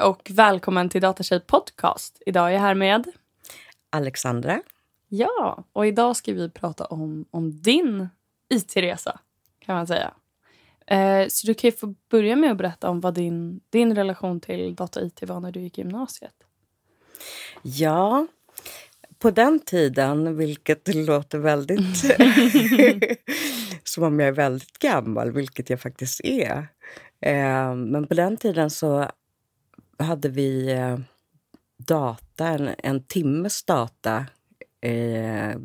Hej och välkommen till Datatjej podcast. Idag är jag här med Alexandra. Ja, och idag ska vi prata om, om din IT-resa kan man säga. Eh, så du kan få börja med att berätta om vad din, din relation till data IT var när du gick i gymnasiet. Ja, på den tiden, vilket låter väldigt som om jag är väldigt gammal, vilket jag faktiskt är. Eh, men på den tiden så hade vi eh, data, en, en timmes data eh,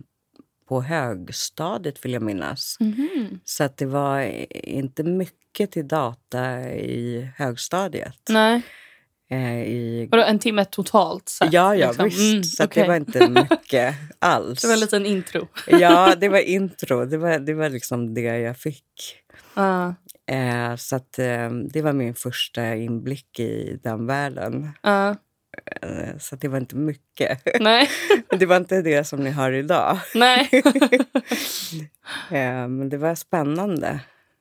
på högstadiet, vill jag minnas. Mhm. Så att det var inte mycket till data i högstadiet. Nej, Eh, i, vadå en timme totalt sett? ja, ja liksom? visst. Mm, så okej. det var inte mycket alls. Det var en liten intro. Ja, det var intro. Det var, det var liksom det jag fick. Ja, Eh, så att, eh, det var min första inblick i den världen. Eh, så det var inte mycket. nej, det var inte det som ni har idag. nej. Eh, men det var spännande.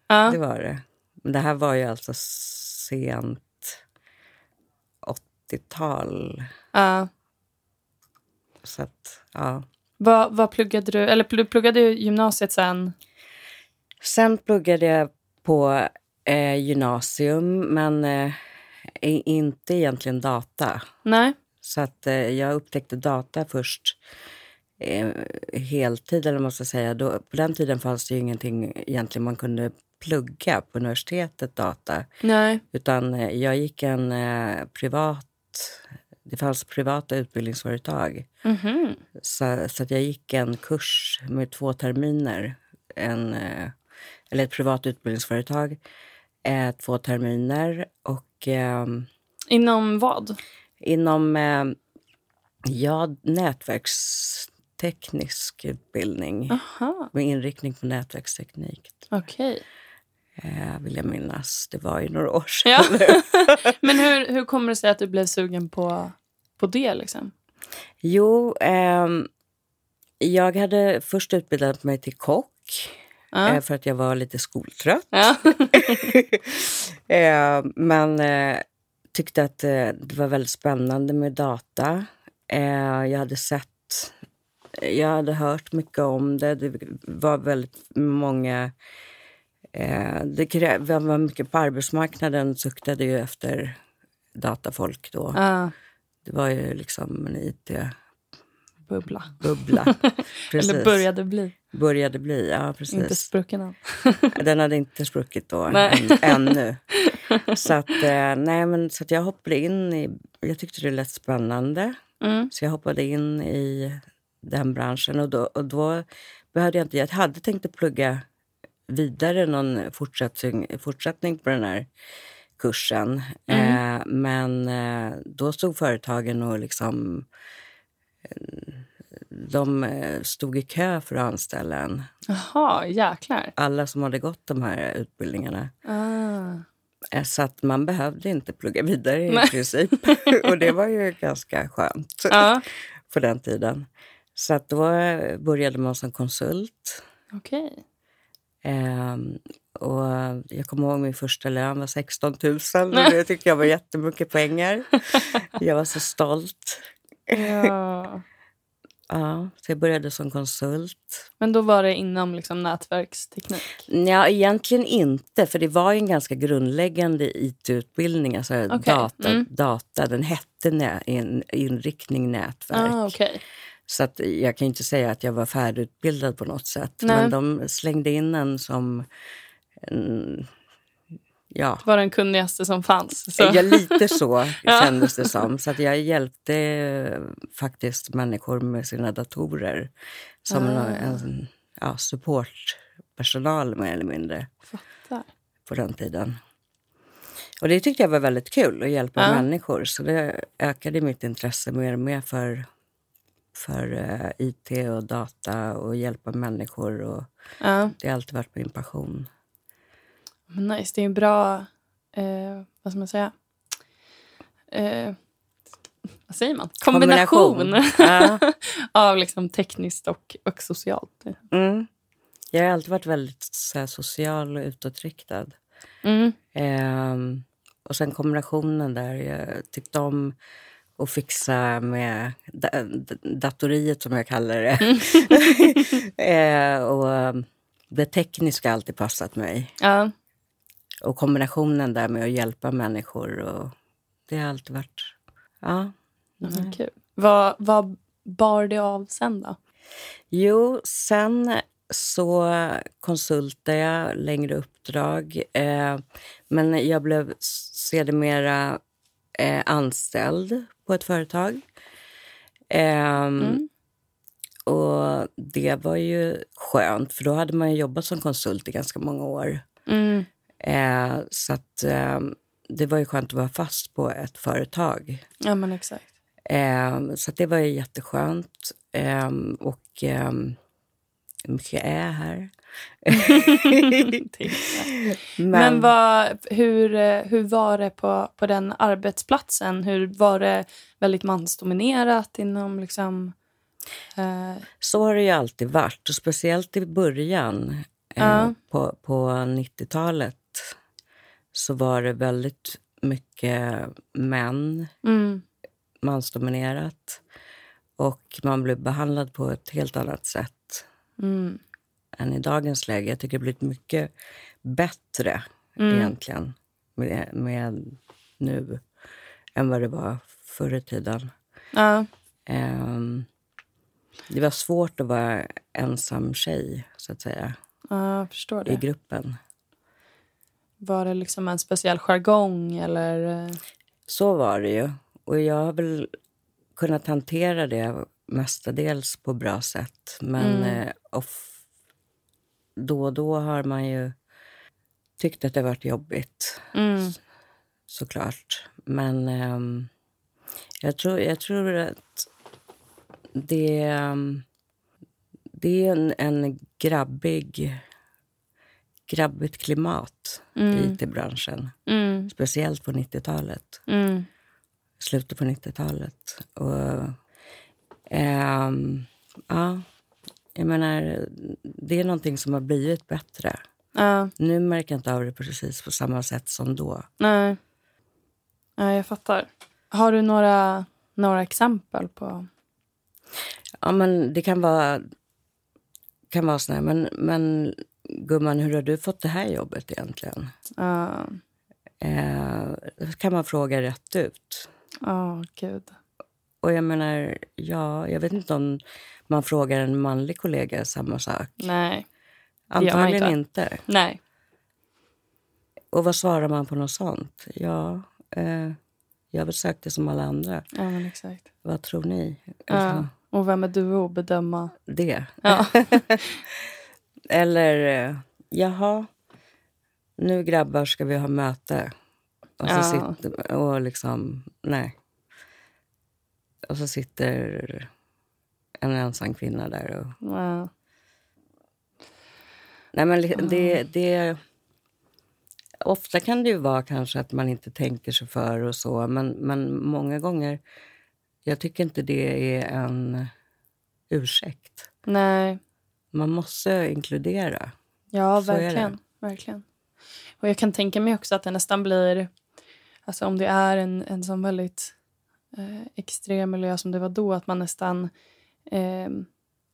Ja. Det var det. Men det här var ju alltså sent 80-tal. Ja. Så att, ja. Vad, vad pluggade du? Eller du pluggade gymnasiet sen? Sen pluggade jag på eh, gymnasium, men eh, inte egentligen data. Nej. Så att eh, jag upptäckte data först eh, heltid, eller man ska säga. Då, på den tiden fanns det ju ingenting egentligen man kunde plugga på universitetet, data. Nej. Utan eh, jag gick en eh, privat... Det fanns privata utbildningsföretag. Mhm. Så, så att jag gick en kurs med två terminer. En, eh, eller ett privat utbildningsföretag. Eh, två terminer. Och ehm, Inom vad? inom eh, ja, nätverksteknisk utbildning. Aha, Med inriktning på nätverksteknik. okej. Eh, vill jag minnas. Det var ju några år sedan. Ja. Men hur, hur kommer det sig att du blev sugen på, på det? Liksom? Jo, ehm, jag hade först utbildat mig till kock. Ja. eh, För att jag var lite skoltrött. Ja. eh, men eh, tyckte att det var väldigt spännande med data. Jag hade sett, jag hade hört mycket om det. Det var väldigt många... Eh, det var mycket på arbetsmarknaden suktade ju efter datafolk då. Ja. Det var ju liksom en IT-bubbla. Bubbla. Eller började bli. Började bli, ja Inte precis. sprucken än. Den hade inte spruckit då, Nej. än, ännu. Så, att, eh, nej, men, så jag hoppade in i... Jag tyckte det lät spännande, Mm. så jag hoppade in i den branschen. Och då, och då behövde jag inte... Jag hade tänkt att plugga vidare någon fortsättning, fortsättning på den här kursen. Mm. Eh, men eh, då stod företagen och liksom... De eh, stod i kö för att anställa en Jaha, jäklar. alla som hade gått de här utbildningarna. Ah. Eh, Så att man behövde inte plugga vidare i Nej. princip. Och det var ju ganska skönt Ja, på den tiden. Så att då eh, började man som konsult. okej. Ehm, och jag kommer ihåg min första lön var 16 000. Och det tyckte jag var jättemycket pengar. Jag var så stolt. Ja. Ja, så jag började som konsult. Men då var det inom liksom, nätverksteknik? Ja, egentligen inte, för det var ju en ganska grundläggande IT-utbildning. Alltså Okej, data, mm. data, den hette nä, in, inriktning nätverk. Ah, okej. Så att jag kan inte säga att jag var färdigutbildad på något sätt. Nej. Men de slängde in en som... En, ja, Var den kunnigaste som fanns? Så. ja, lite så Ja. kändes det som. Så att jag hjälpte eh, faktiskt människor med sina datorer. Som Ah. en, en ja, supportpersonal mer eller mindre Fattar. på den tiden. Och det tyckte jag var väldigt kul, att hjälpa Ja. människor. Så det ökade mitt intresse mer och mer för, för eh, IT och data och hjälpa människor. Och Ja. det har alltid varit min passion. Men nice, det är en bra... Eh, vad ska man säga? Eh, vad säger man? Kombination, Kombination. Av liksom tekniskt och, och socialt. Mm. Jag har alltid varit väldigt så här, social och utåtriktad. Mm. Ehm, och sen kombinationen där. Jag tyckte om att fixa med da datoriet, som jag kallar det. eh, och det tekniska har alltid passat mig. Ja. Och kombinationen där med att hjälpa människor. Och det har alltid varit... Ja. Mm. Kul. Vad, vad bar det av sen då? Jo, sen så konsultade jag längre uppdrag. Eh, men jag blev sedermera eh, anställd på ett företag. Eh, mm. Och det var ju skönt, för då hade man jobbat som konsult i ganska många år. Mm. Eh, så att, eh, det var ju skönt att vara fast på ett företag. Ja, men exakt. Eh, så det var ju jätteskönt. Eh, och eh, mycket är här. Men, Men vad, hur, hur var det på, på den arbetsplatsen? Hur Var det väldigt mansdominerat inom liksom, eh... Så har det ju alltid varit, och speciellt i början eh, uh. på, på 90-talet så var det väldigt mycket män, mm. mansdominerat. Och man blev behandlad på ett helt annat sätt mm. än i dagens läge. Jag tycker det har blivit mycket bättre mm. egentligen med, med, nu än vad det var förr i tiden. Ja. Um, det var svårt att vara ensam tjej, så att säga. Ja. I gruppen. Var det liksom en speciell jargong? Eller? Så var det ju. Och jag har väl kunnat hantera det mestadels på bra sätt. Men mm. eh, off, då och då har man ju tyckt att det varit jobbigt. Mm. Såklart. Men eh, jag, tror, jag tror att det, ehm, det är en, en grabbig grabbigt klimat mm. i it-branschen. Mm. Speciellt på 90-talet. Mm. Slutet på 90-talet. Och Um, ja, jag menar, det är någonting som har blivit bättre. Ja. Nu märker jag inte av det precis på samma sätt som då. Nej, ja, jag fattar. Har du några, några exempel på... Ja, men det kan vara, kan vara sådär, men, men gumman, hur har du fått det här jobbet egentligen? Ja. Eh, kan man fråga rätt ut. Ja, oh, gud. Och jag menar, ja, jag vet inte om man frågar en manlig kollega samma sak. Nej. Antagligen inte. inte. Nej. Och vad svarar man på något sånt? Ja, eh, jag det som alla andra. Ja, men exakt. Vad tror ni? Ja. Alltså, och vem är du att bedöma? Det. Ja. Eller, eh, jaha, nu grabbar ska vi ha möte. Och så ja. sitter, och liksom, nej. Och så sitter en ensam kvinna där. Och... Wow. Nej, men det, det... Ofta kan det ju vara kanske att man inte tänker sig för och så, men, men många gånger... Jag tycker inte det är en ursäkt. Nej. Man måste inkludera. Ja, så verkligen. verkligen. Och jag kan tänka mig också att det nästan blir... Alltså om det är en, en sån väldigt eh, extrem miljö som det var då, att man nästan eh,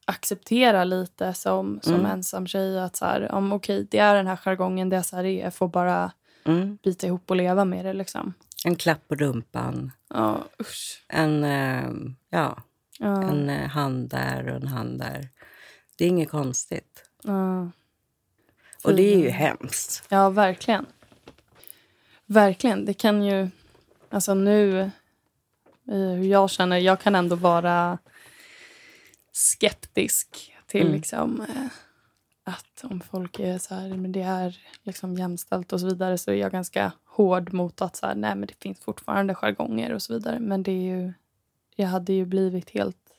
accepterar lite som, som mm. ensam tjej att så här, om okej, det är den här jargongen, det är så här det är, jag får bara mm. bita ihop och leva med det liksom. En klapp på rumpan. Ja, usch. En, eh, ja, ja. en eh, hand där och en hand där. Det är inget konstigt. Ja. Och det är ju hemskt. Ja, verkligen. Verkligen. Det kan ju... Alltså nu hur jag känner. Jag kan ändå vara skeptisk till mm. liksom, eh, att om folk är så här, men det är liksom jämställt och så vidare så är jag ganska hård mot att så här, nej men det finns fortfarande jargonger och så vidare. Men det är ju, jag hade ju blivit helt...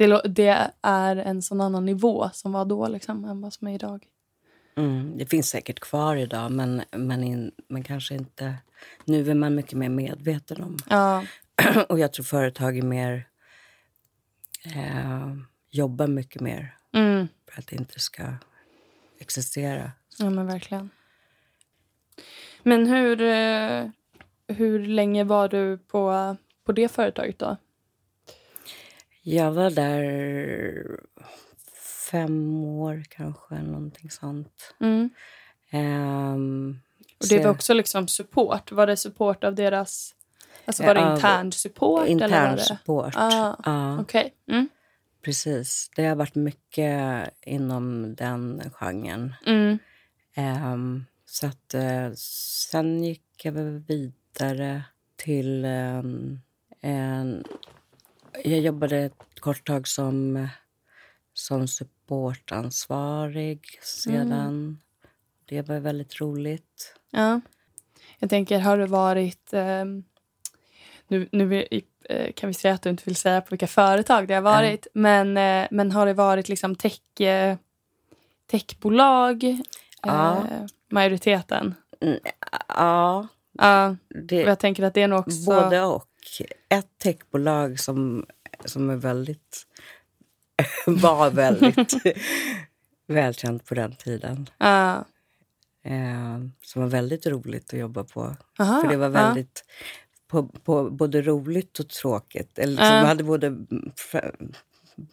Det, det är en sån annan nivå som var då liksom, än vad som är idag. Mm, det finns säkert kvar idag, men, men, in, men kanske inte... Nu är man mycket mer medveten om ja. och jag tror företag är mer... Eh, jobbar mycket mer mm. för att det inte ska existera. Ja, men verkligen. Men hur, eh, hur länge var du på, på det företaget då? Jag var där fem år kanske, någonting sånt. Mm. Um, och det var också liksom support? Var det support av deras... Alltså var det intern support? intern eller det? support. Ah, Ja, Okej. Mm. precis. Det har varit mycket inom den genren. Mm. Ehm, så att, eh, sen gick jag vidare till... ehm, en, jag jobbade ett kort tag som, som supportansvarig sedan. Det var väldigt roligt. Ja. Jag tänker, har det varit... ehm, nu nu eh, kan vi säga att du inte vill säga på vilka företag det har varit. Men, eh, men har det varit liksom tech, eh, techbolag? Ja. Eh, majoriteten? Ja, Ja. det, jag tänker att det är nog också... både och. Ett techbolag som, som är väldigt var väldigt välkänt på den tiden. Ja. Eh, som var väldigt roligt att jobba på. Aha, För det var väldigt på, på, både roligt och tråkigt. Eller liksom. Man hade både för,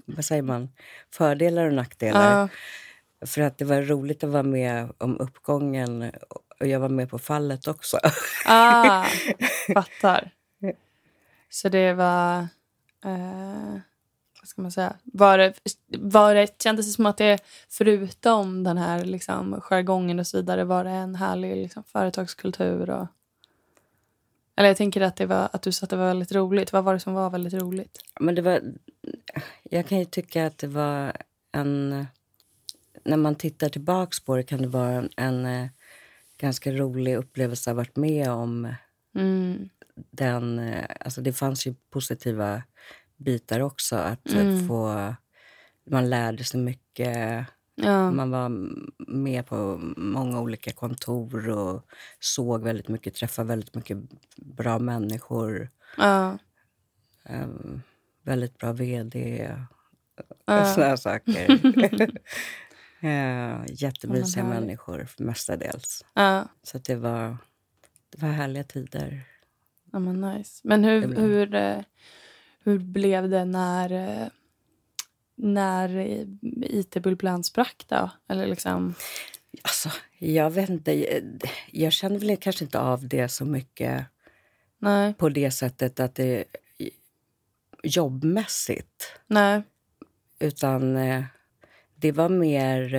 vad säger man, fördelar och nackdelar. För att det var roligt att vara med om uppgången och jag var med på fallet också. Ah, fattar. Så det var... Eh, vad ska man säga? Var det, var det, kändes det som att det förutom den här liksom, jargongen och så vidare var det en härlig liksom, företagskultur? Och, eller jag tänker att, det var, att du sa att det var väldigt roligt. Vad var det som var väldigt roligt? Men det var... Jag kan ju tycka att det var en... När man tittar tillbaks på det kan det vara en, en eh, ganska rolig upplevelse att ha varit med om Mm, den... eh, Alltså det fanns ju positiva bitar också. Att eh, Mm. få... Man lärde sig mycket. ja, Man var med på många olika kontor och såg väldigt mycket, träffade väldigt mycket bra människor. ja, Um, väldigt bra vd. Ja. Såna här saker. uh, jättemysiga människor mestadels. Så det var, det var härliga tider. Ja, men nice. Men hur, hur, eh, hur blev det när, eh, när eh, IT-bubblan sprack då? Eller liksom... Alltså, jag vet inte. Jag, känner väl kanske inte av det så mycket Nej, på det sättet att det jobbmässigt. nej. Utan det var mer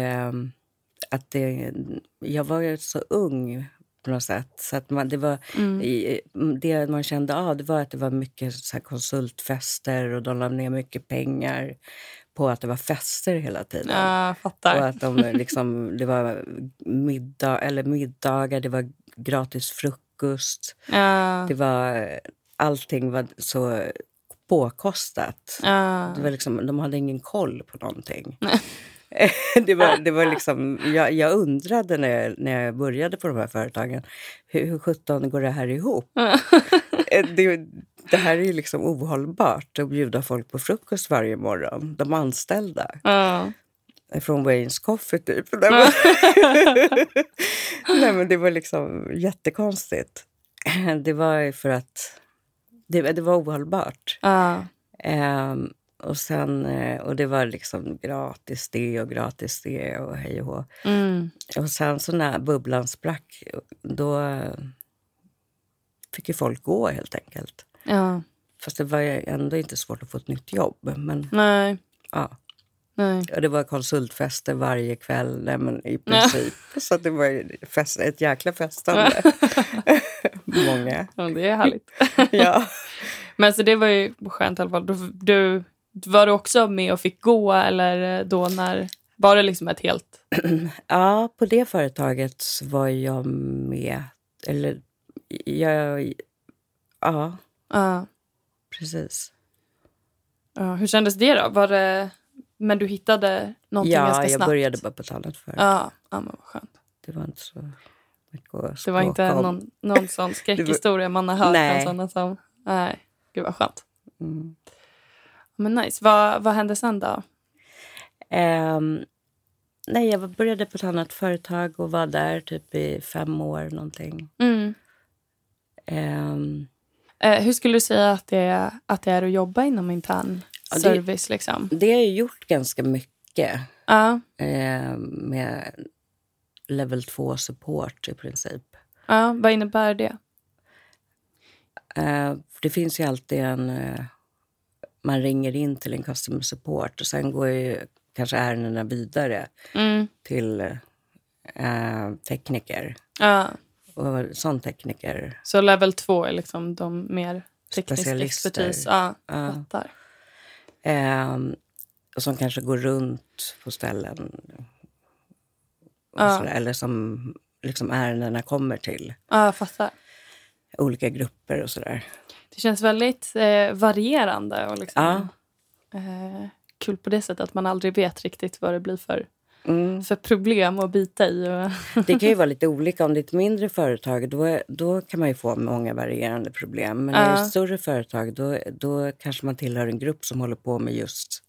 att det, jag var så ung på något sätt. Så att man, det, var, Mm. det man kände av det var att det var mycket så konsultfester och de la ner mycket pengar på att det var fester hela tiden. Ja, Och fattar. att de liksom, det var middag, eller middagar, det var gratis frukost. Ja, Det var, allting var så påkostat. ja. Det var liksom, de hade ingen koll på någonting. det var, det var liksom, jag, jag undrade när jag, när jag började på de här företagen, hur, hur sjutton går det här ihop? Eh, det, det här är ju liksom ohållbart att bjuda folk på frukost varje morgon. De anställda. ja. Från Waynes Coffee, typ. Nej, men, Nej, men det var liksom jättekonstigt. Det var ju för att det, det var ohållbart. ja. Ehm, och, sen, eh, och det var liksom gratis det och gratis det och hej och hå. Mm. Och sen så när bubblan sprack, då eh, fick ju folk gå helt enkelt. ja. Fast det var ändå inte svårt att få ett nytt jobb. Men Nej, ja, nej. och det var konsultfester varje kväll, nej, men i princip. Så att det var fest, ett jäkla festande. Många. Ja, det är härligt. Ja. Men så det var ju skönt i alla fall. Du, du, var du också med och fick gå eller då när... Var det liksom ett helt... ja, på det företaget var jag med. Eller jag... Ja, Ja. precis. ja. Hur kändes det då? Var det... Men du hittade någonting ja, ganska jag snabbt? började bara på ett annat företag. Ja, ja men vad skönt. Det var inte så mycket Det var inte om. någon, någon sån skräckhistoria man har hört Nej. från sådana som... Nej, gud vad skönt. Mm. Men nice. Vad, vad hände sen då? Ehm, nej, jag började på ett annat företag och var där typ i fem år någonting. Mm. Ehm, Eh, hur skulle du säga att det, är, att det är att jobba inom intern Ja, det- service? Liksom? det har jag gjort ganska mycket Ja, eh, med level 2 support i princip. ja, vad innebär det? Eh, det finns ju alltid en... Man ringer in till en customer support och sen går ju kanske ärendena vidare Mm. till eh, tekniker. Ja, Och sån tekniker. så level två är liksom de mer teknisk Specialister. expertis? Ja, Ja. Eh, och som kanske går runt på ställen. Ja. sådär, eller som liksom ärendena kommer till. Ja, jag fattar. Olika grupper och sådär. Det känns väldigt eh, varierande och liksom, Ja. eh, kul på det sättet att man aldrig vet riktigt vad det blir för, Mm. för problem att bita i. Och, Det kan ju vara lite olika. Om det är ett mindre företag då, då kan man ju få många varierande problem. Men är det Ja. ett större företag då, då kanske man tillhör en grupp som håller på med just,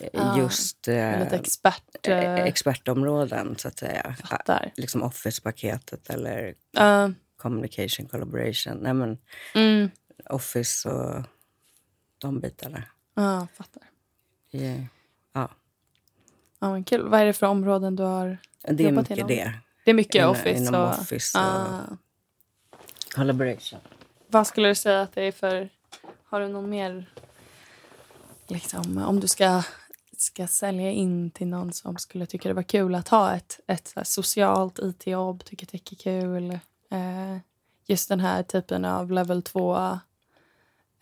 eh, Ja, just eh, väldigt expert. eh, Eh, expertområden, så att säga. fattar. Liksom Office-paketet eller Ja, communication collaboration. Nej, men mm, Office och de bitarna. ja, fattar. Ja, ja. Ja, men kul. Vad är det för områden du har det jobbat inom? det. Det är mycket Inom- Office. inom och, Office och- Ah. Collaboration. Vad skulle du säga att det är för... Har du någon mer... Liksom, om du ska, ska sälja in till någon som skulle tycka det var kul att ha ett, ett socialt IT-jobb, tycker tech är kul. Eh, just den här typen av level 2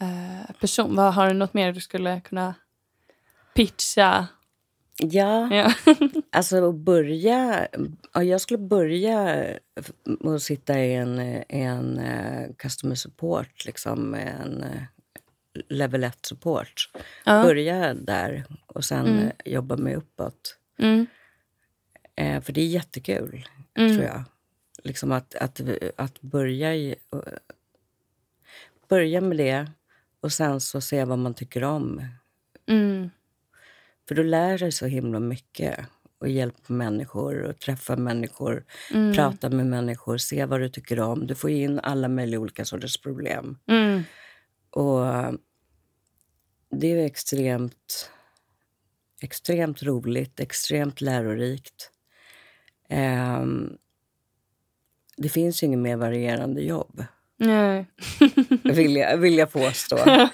eh, person. Vad, har du något mer du skulle kunna pitcha? Ja, Ja. alltså att börja... Ja, jag skulle börja med att sitta i en, en eh, customer support, liksom en level 1 support. Ja. Börja där och sen Mm. jobba mig uppåt. Mm. För det är jättekul, Mm. tror jag. Liksom att, att, att börja, i, börja med det och sen så se vad man tycker om. Mm. För du lär dig så himla mycket och hjälpa människor och träffa människor, Mm. prata med människor, se vad du tycker om. Du får in alla möjliga olika sorters problem. Mm. Och det är extremt, extremt roligt, extremt lärorikt. Ehm, det finns ju inget mer varierande jobb, Nej. vill jag, vill jag påstå.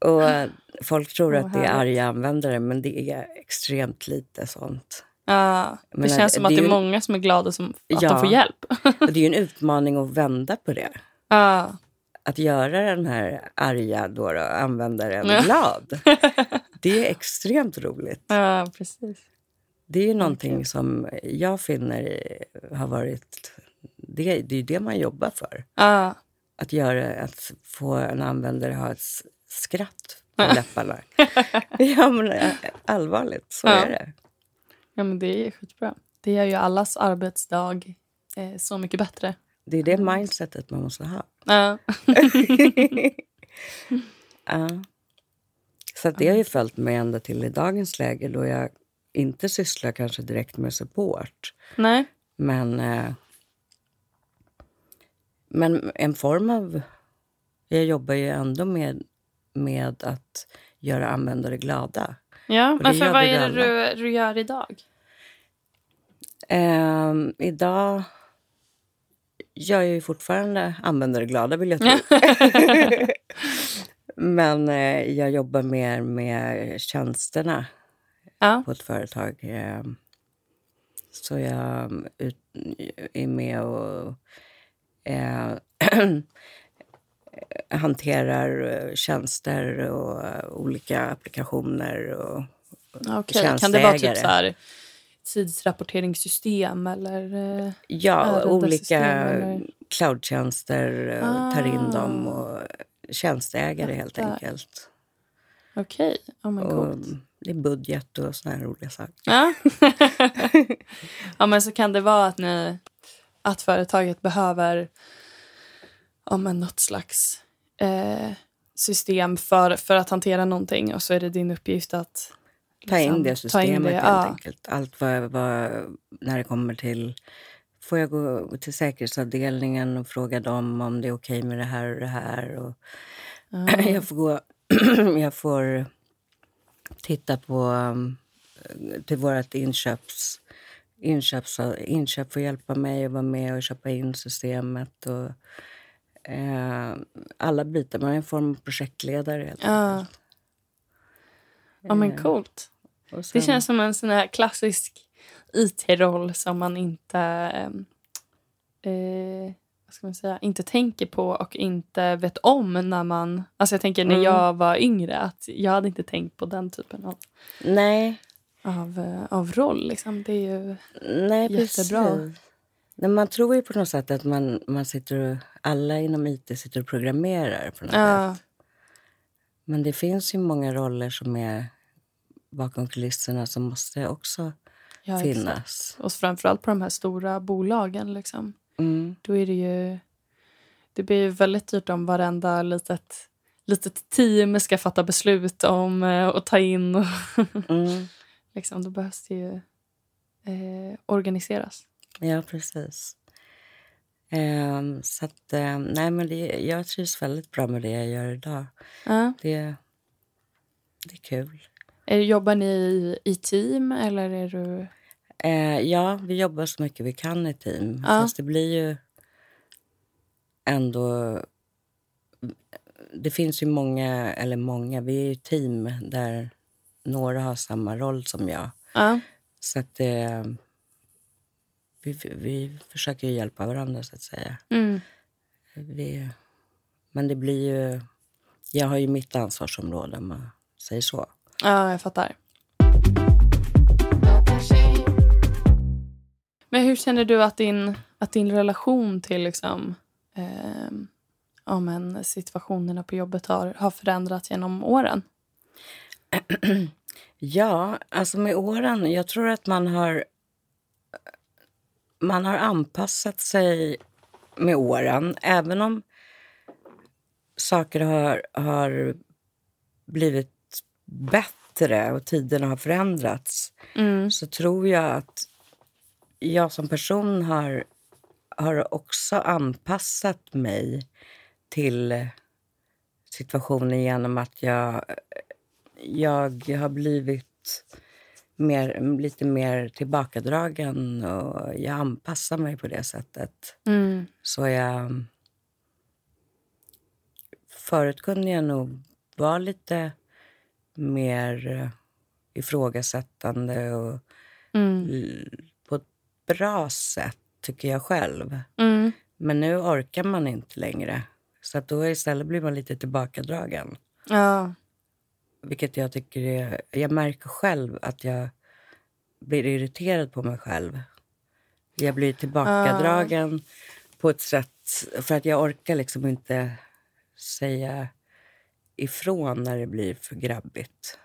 Och eh, folk tror Åh, att det är arga användare, men det är extremt lite sånt. Ja, det Men känns som det att det är ju- många som är glada som, att Ja. de får hjälp. Det är ju en utmaning att vända på det. Ja. Att göra den här arga då då, användaren Ja. glad. Det är extremt roligt. ja, precis. Det är ju någonting som jag finner har varit... Det, det är ju det man jobbar för. Ja, Att, göra, att få en användare att ha ett skratt på läpparna. ja, men eh, allvarligt, så Ja. är det. ja men det är skitbra. Det gör ju allas arbetsdag eh, så mycket bättre. Det är det mindsetet man måste ha. Ja. ja. Så att det har ju följt mig ända till i dagens läge då jag inte sysslar kanske direkt med support. Nej. Men, eh, men en form av... Jag jobbar ju ändå med, med att göra användare glada. Ja, men för vad är det du, du gör idag? Ehm, idag gör jag ju fortfarande användare glada, vill jag tro. men eh, jag jobbar mer med tjänsterna Ja. på ett företag. Eh, Så jag ut, är med och eh, hanterar eh, tjänster och eh, olika applikationer. Och, Okej, kan det vara typ så här tidsrapporteringssystem eller? ja, olika eller? cloudtjänster, eh, tar in Ah. dem och tjänsteägare helt Fattar. enkelt. Okej, Och coolt. det är budget och såna här roliga saker. Ja. ja, men så kan det vara att ni att företaget behöver ja, men något slags eh, system för, för att hantera någonting och så är det din uppgift att Ta in liksom, det systemet in det. helt Ja. enkelt. Allt vad, vad, när det kommer till får jag gå till säkerhetsavdelningen och fråga dem om det är okej med det här och det här. Och Ja. jag, får gå, jag får titta på um, till vårt inköps, inköps, inköp får hjälpa mig att vara med och köpa in systemet. Och, eh, alla bitar. Man är en form av projektledare. Helt Ja. ja, men Eh, coolt. och Det sen- känns som en sån här klassisk IT-roll som man inte ehm, eh, vad ska man säga, inte tänker på och inte vet om när man... Alltså jag tänker när Mm. jag var yngre att jag hade inte tänkt på den typen av, Nej, av, eh, av roll. Liksom. Det är ju... nej Jättebra. precis. Nej, man tror ju på något sätt att man, man sitter och, alla inom IT sitter och programmerar. på något Ja, sätt. Men det finns ju många roller som är bakom kulisserna som måste också ja, exakt. finnas. Och framförallt på de här stora bolagen. Liksom. Mm. Då är det ju... Det blir ju väldigt dyrt om varenda litet, litet team ska fatta beslut om eh, att ta in. Och Mm. Liksom, då behövs det ju eh, organiseras. Ja, precis. Ehm, så att, eh, nej, men det, jag trivs väldigt bra med det jag gör idag. Ja. Det, det är kul. Eh, Jobbar ni i, i team eller är du... Eh, ja, vi jobbar så mycket vi kan i team. Ja. Fast det blir ju ändå... Det finns ju många, eller många, vi är ju team där några har samma roll som jag. Ja. Så att eh, vi, vi försöker ju hjälpa varandra, så att säga. Mm. Vi, men det blir ju... Jag har ju mitt ansvarsområde, om man säger så. ja, jag fattar. Men hur känner du att din, att din relation till liksom, eh, ja, men situationerna på jobbet har, har förändrats genom åren? Ja, alltså med åren... Jag tror att man har... Man har anpassat sig med åren. Även om saker har, har blivit bättre och tiderna har förändrats Mm. så tror jag att jag som person har, har också anpassat mig till situationen genom att jag, jag har blivit mer, lite mer tillbakadragen och jag anpassar mig på det sättet. Mm. Så jag... Förut kunde jag nog vara lite mer ifrågasättande och Mm. på ett bra sätt, tycker jag själv. Mm. Men nu orkar man inte längre. Så att då istället blir man lite tillbakadragen. Ja. Vilket jag tycker är... Jag märker själv att jag blir irriterad på mig själv. Jag blir tillbakadragen på ett sätt... För att jag orkar liksom inte säga ifrån när det blir för grabbigt.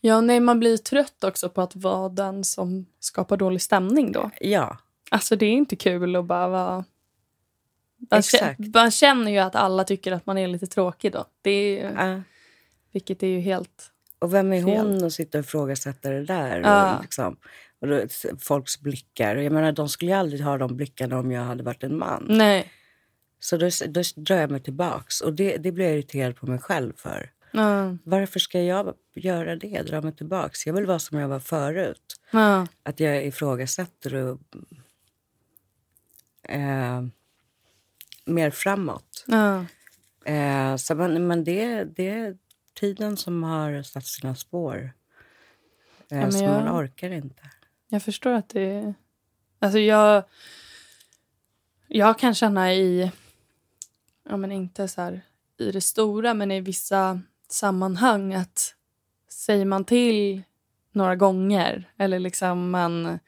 ja, nej, man blir trött också på att vara den som skapar dålig stämning då. Ja, Alltså det är inte kul att bara vara... Man, Exakt. man känner ju att alla tycker att man är lite tråkig då. Det är, ju- ja. Vilket är ju helt... Och vem är Fel. hon att sitta och ifrågasätta det där? Ja. Och, liksom, och då, folks blickar. Jag menar, de skulle ju aldrig ha de blickarna om jag hade varit en man. Nej. Så då, då drar jag mig tillbaks. Och det, det blir jag irriterad på mig själv för. Ja. Varför ska jag göra det? Dra mig tillbaks? Jag vill vara som jag var förut. Ja. Att jag ifrågasätter och... Eh, mer framåt. Ja. Eh, så men, men det, det tiden som har satt sina spår. Eh, men så jag- man orkar inte. Jag förstår att det. Alltså jag... Jag kan känna i... Ja, men inte så här i det stora, men i vissa sammanhang att säger man till några gånger eller liksom man,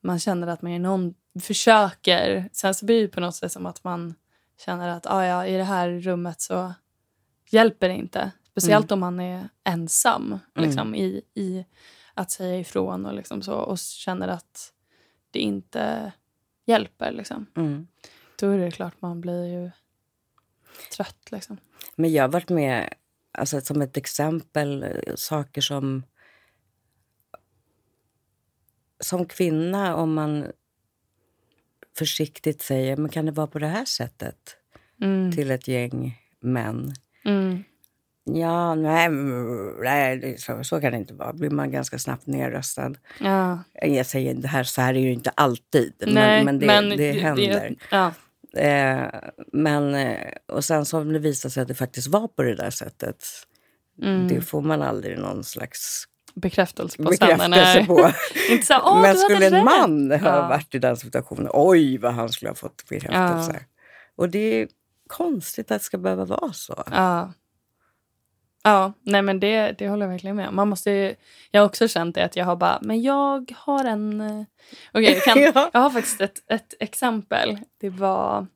man känner att man är någon försöker. Sen så blir det på något sätt som att man känner att ah, ja, i det här rummet så hjälper det inte. Speciellt om man är ensam liksom, i, i att säga ifrån och, liksom så, och känner att det inte hjälper. Liksom. Mm. Då är det klart man blir ju trött. Liksom. Men jag har varit med, alltså som ett exempel, saker som... Som kvinna, om man försiktigt säger men kan det vara på det här sättet Mm. till ett gäng män. Mm. Ja, nej, mm, nej det- så, så kan det inte vara. blir man ganska snabbt nedröstad. Ja. Jag säger det här, så här är det ju inte alltid, Nej, men, men det, det händer. ja. Eh, men, eh, och sen så om det visar sig att det faktiskt var på det där sättet, Mm. det får man aldrig någon slags Bekräftelse på bekräftelse på. Inte så, Åh, men skulle en rätt. man ha Ja. varit i den situationen, oj vad han skulle ha fått bekräftelse. Ja. Och det är konstigt att det ska behöva vara så. Ja. Ja, nej men det, det håller jag verkligen med om. Man måste ju, Jag har också känt det att jag har bara, men jag har en... eh, Okej, jag, kan- Ja. jag har faktiskt ett, ett exempel. Det var...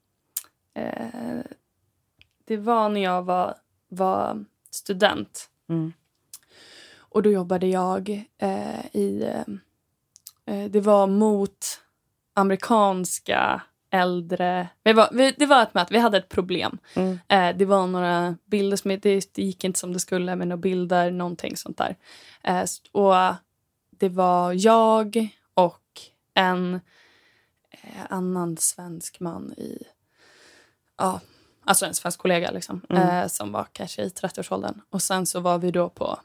Eh, det var när jag var, var student. Mm. Och då jobbade jag eh, i... Eh, det var mot amerikanska äldre... Vi var, vi, det var ett möte, vi hade ett problem. Mm. Eh, det var några bilder som det, det gick inte som det skulle med några bilder, någonting sånt där. Eh, och det var jag och en eh, annan svensk man i... Ja, alltså en svensk kollega liksom, Mm. eh, som var kanske i 30-årsåldern. Och sen så var vi då på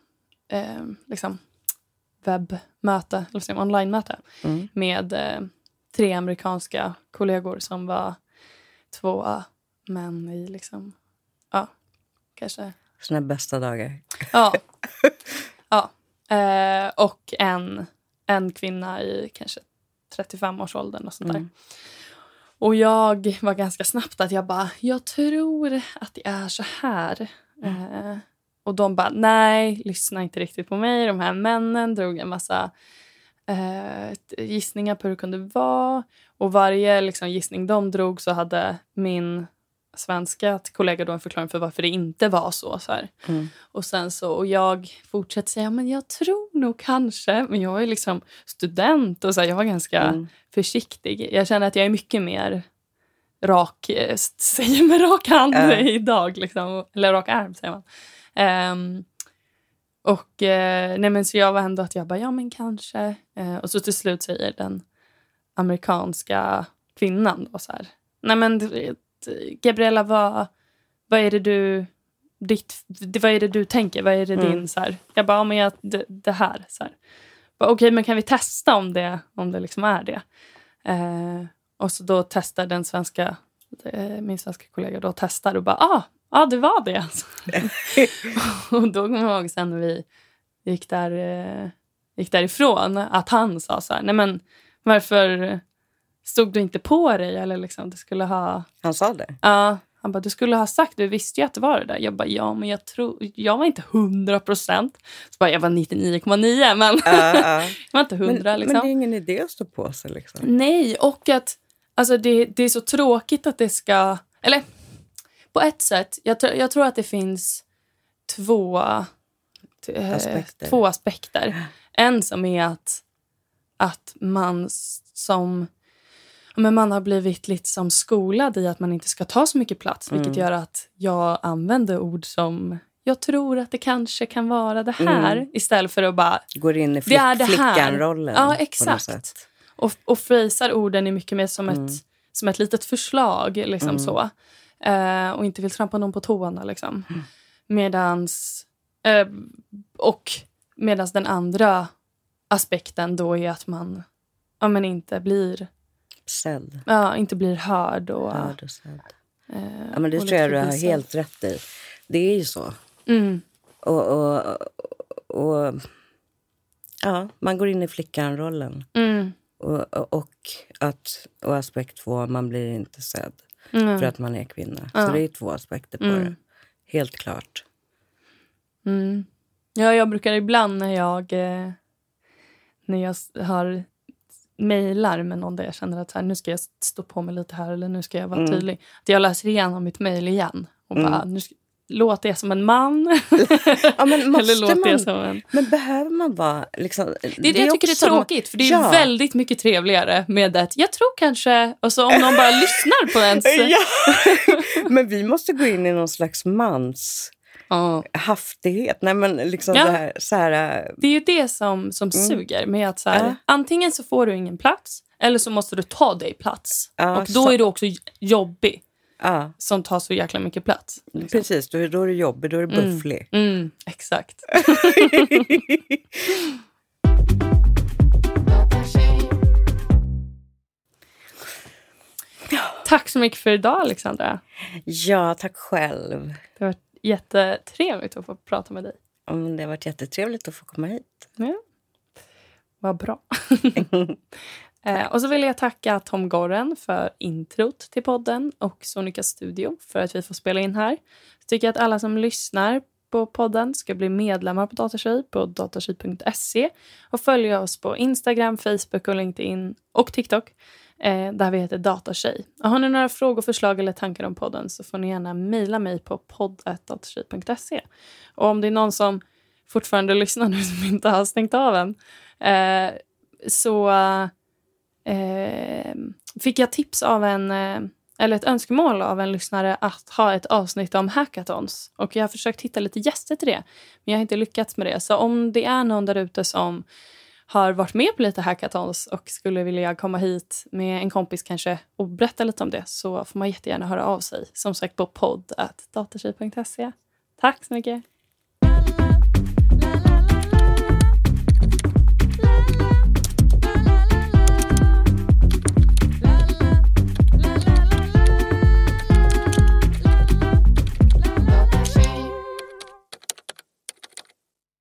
eh, liksom webbmöte, eller man, online-möte Mm. med eh, tre amerikanska kollegor som var två män i liksom, ja, kanske, Sina bästa dagar. ja. ja. Eh, och en, en kvinna i kanske 35-årsåldern och sånt där. Mm. Och jag var ganska snabbt att jag bara, jag tror att det är så här. Eh, och de bara, nej, lyssna inte riktigt på mig. De här männen drog en massa eh, gissningar på hur det kunde vara. Och varje liksom, gissning de drog så hade min svenska kollega då en förklaring för varför det inte var så. så. Mm. Och sen så, och jag fortsatte säga, men jag tror nog kanske, men jag är liksom student och så här, jag var ganska Mm. försiktig. Jag känner att jag är mycket mer rak, eh, säger med rak hand Ja. idag, liksom. eller rak arm säger man. Ehm, och eh, nej men så jag var ändå att jag bara, ja men kanske. Eh, och så till slut säger den amerikanska kvinnan då så här, nej men Gabriella vad, vad är det du ditt, vad är det du tänker? Vad är det Mm. din så här? Jag bara, ja, men jag, det, det här. Så här. Okej, men kan vi testa om det, om det liksom är det? Eh, och så då testar den svenska, eh, min svenska kollega då testar och bara, ah, ah det var det. och då kommer jag ihåg sen när vi gick, där, eh, gick därifrån att han sa så här, nej men varför stod du inte på dig? Eller liksom, du skulle ha... Han sa det? Ja, han bara, du skulle ha sagt, du visste ju att det var det där. Jag bara, ja men jag tror, jag var inte hundra procent. Så bara, jag var 99,9 men Ja, ja. jag var inte Men, hundra liksom. men det är ingen idé att stå på sig. Liksom. Nej, och att alltså det, det är så tråkigt att det ska... Eller på ett sätt, jag, tror- jag tror att det finns två eh, Aspekter. Två aspekter. En som är att, att man som... Men man har blivit lite som skolad i att man inte ska ta så mycket plats. Vilket Mm. gör att jag använder ord som jag tror att det kanske kan vara det här. Mm. Istället för att bara Går in i flick, flickan-rollen. Ja, exakt. och, och phrasar orden är mycket mer som, Mm. ett, som ett litet förslag. Liksom Mm. så. Eh, och inte vill trampa någon på tårna. Liksom. Mm. Medans, eh, och medans den andra aspekten då är att man ja, men inte, blir, Sedd. ja, inte blir hörd. Och, Hörd och sedd. eh, Ja, men det tror jag du har helt rätt i. Det är ju så. Mm, Och, och, och, ja, man går in i flickan-rollen. mm, Och, och, och, att, och aspekt två, man blir inte sedd mm, för att man är kvinna. Ja. Så det är två aspekter på Mm. det. Helt klart. mm. Ja, jag brukar ibland när jag, eh, när jag har mejlar med någon där jag känner att så här, nu ska jag stå på mig lite här eller nu ska jag vara Mm. tydlig. Att jag läser igenom mitt mejl igen och Mm. bara, nu ska, låter jag som en man? Ja, men eller låter man, jag som en... Men behöver man vara... Liksom, Det är det, jag tycker också- är tråkigt. För det är Ja. väldigt mycket trevligare med att jag tror kanske... Och så om någon bara lyssnar på ens... Ja. Men vi måste gå in i någon slags mans... Ja. haftighet. Nej, men liksom Ja. det här, så här, äh, Det är ju det som, som suger. Med att så här, Ja. Antingen så får du ingen plats eller så måste du ta dig plats. Ja, och då så- är du också jobbig ja, som tar så jäkla mycket plats. liksom. precis. Då, är- då är du jobbig, då är du bufflig. Mm, exakt. Tack så mycket för idag, Alexandra. Ja, tack själv. Det har varit jättetrevligt att få prata med dig. Det har varit jättetrevligt att få komma hit. Ja. Vad bra. eh, och så vill jag tacka Tom Gorren för introt till podden och Sonica Studio för att vi får spela in här. Jag tycker att alla som lyssnar på podden ska bli medlemmar på Datatjej på datatjej.se och följa oss på Instagram, Facebook och LinkedIn och TikTok eh, där vi heter Datatjej. Och Har ni några frågor, förslag eller tankar om podden så får ni gärna mejla mig på podd.datatjej.se. Och om det är någon som fortfarande lyssnar nu som inte har stängt av än eh, så eh, fick jag tips av en eh, eller ett önskemål av en lyssnare att ha ett avsnitt om hackathons. Och jag har försökt hitta lite gäster till det, men jag har inte lyckats med det. Så om det är någon där ute som har varit med på lite hackathons och skulle vilja komma hit med en kompis kanske och berätta lite om det så får man jättegärna höra av sig. Som sagt på podd.datatjej.se. Tack så mycket.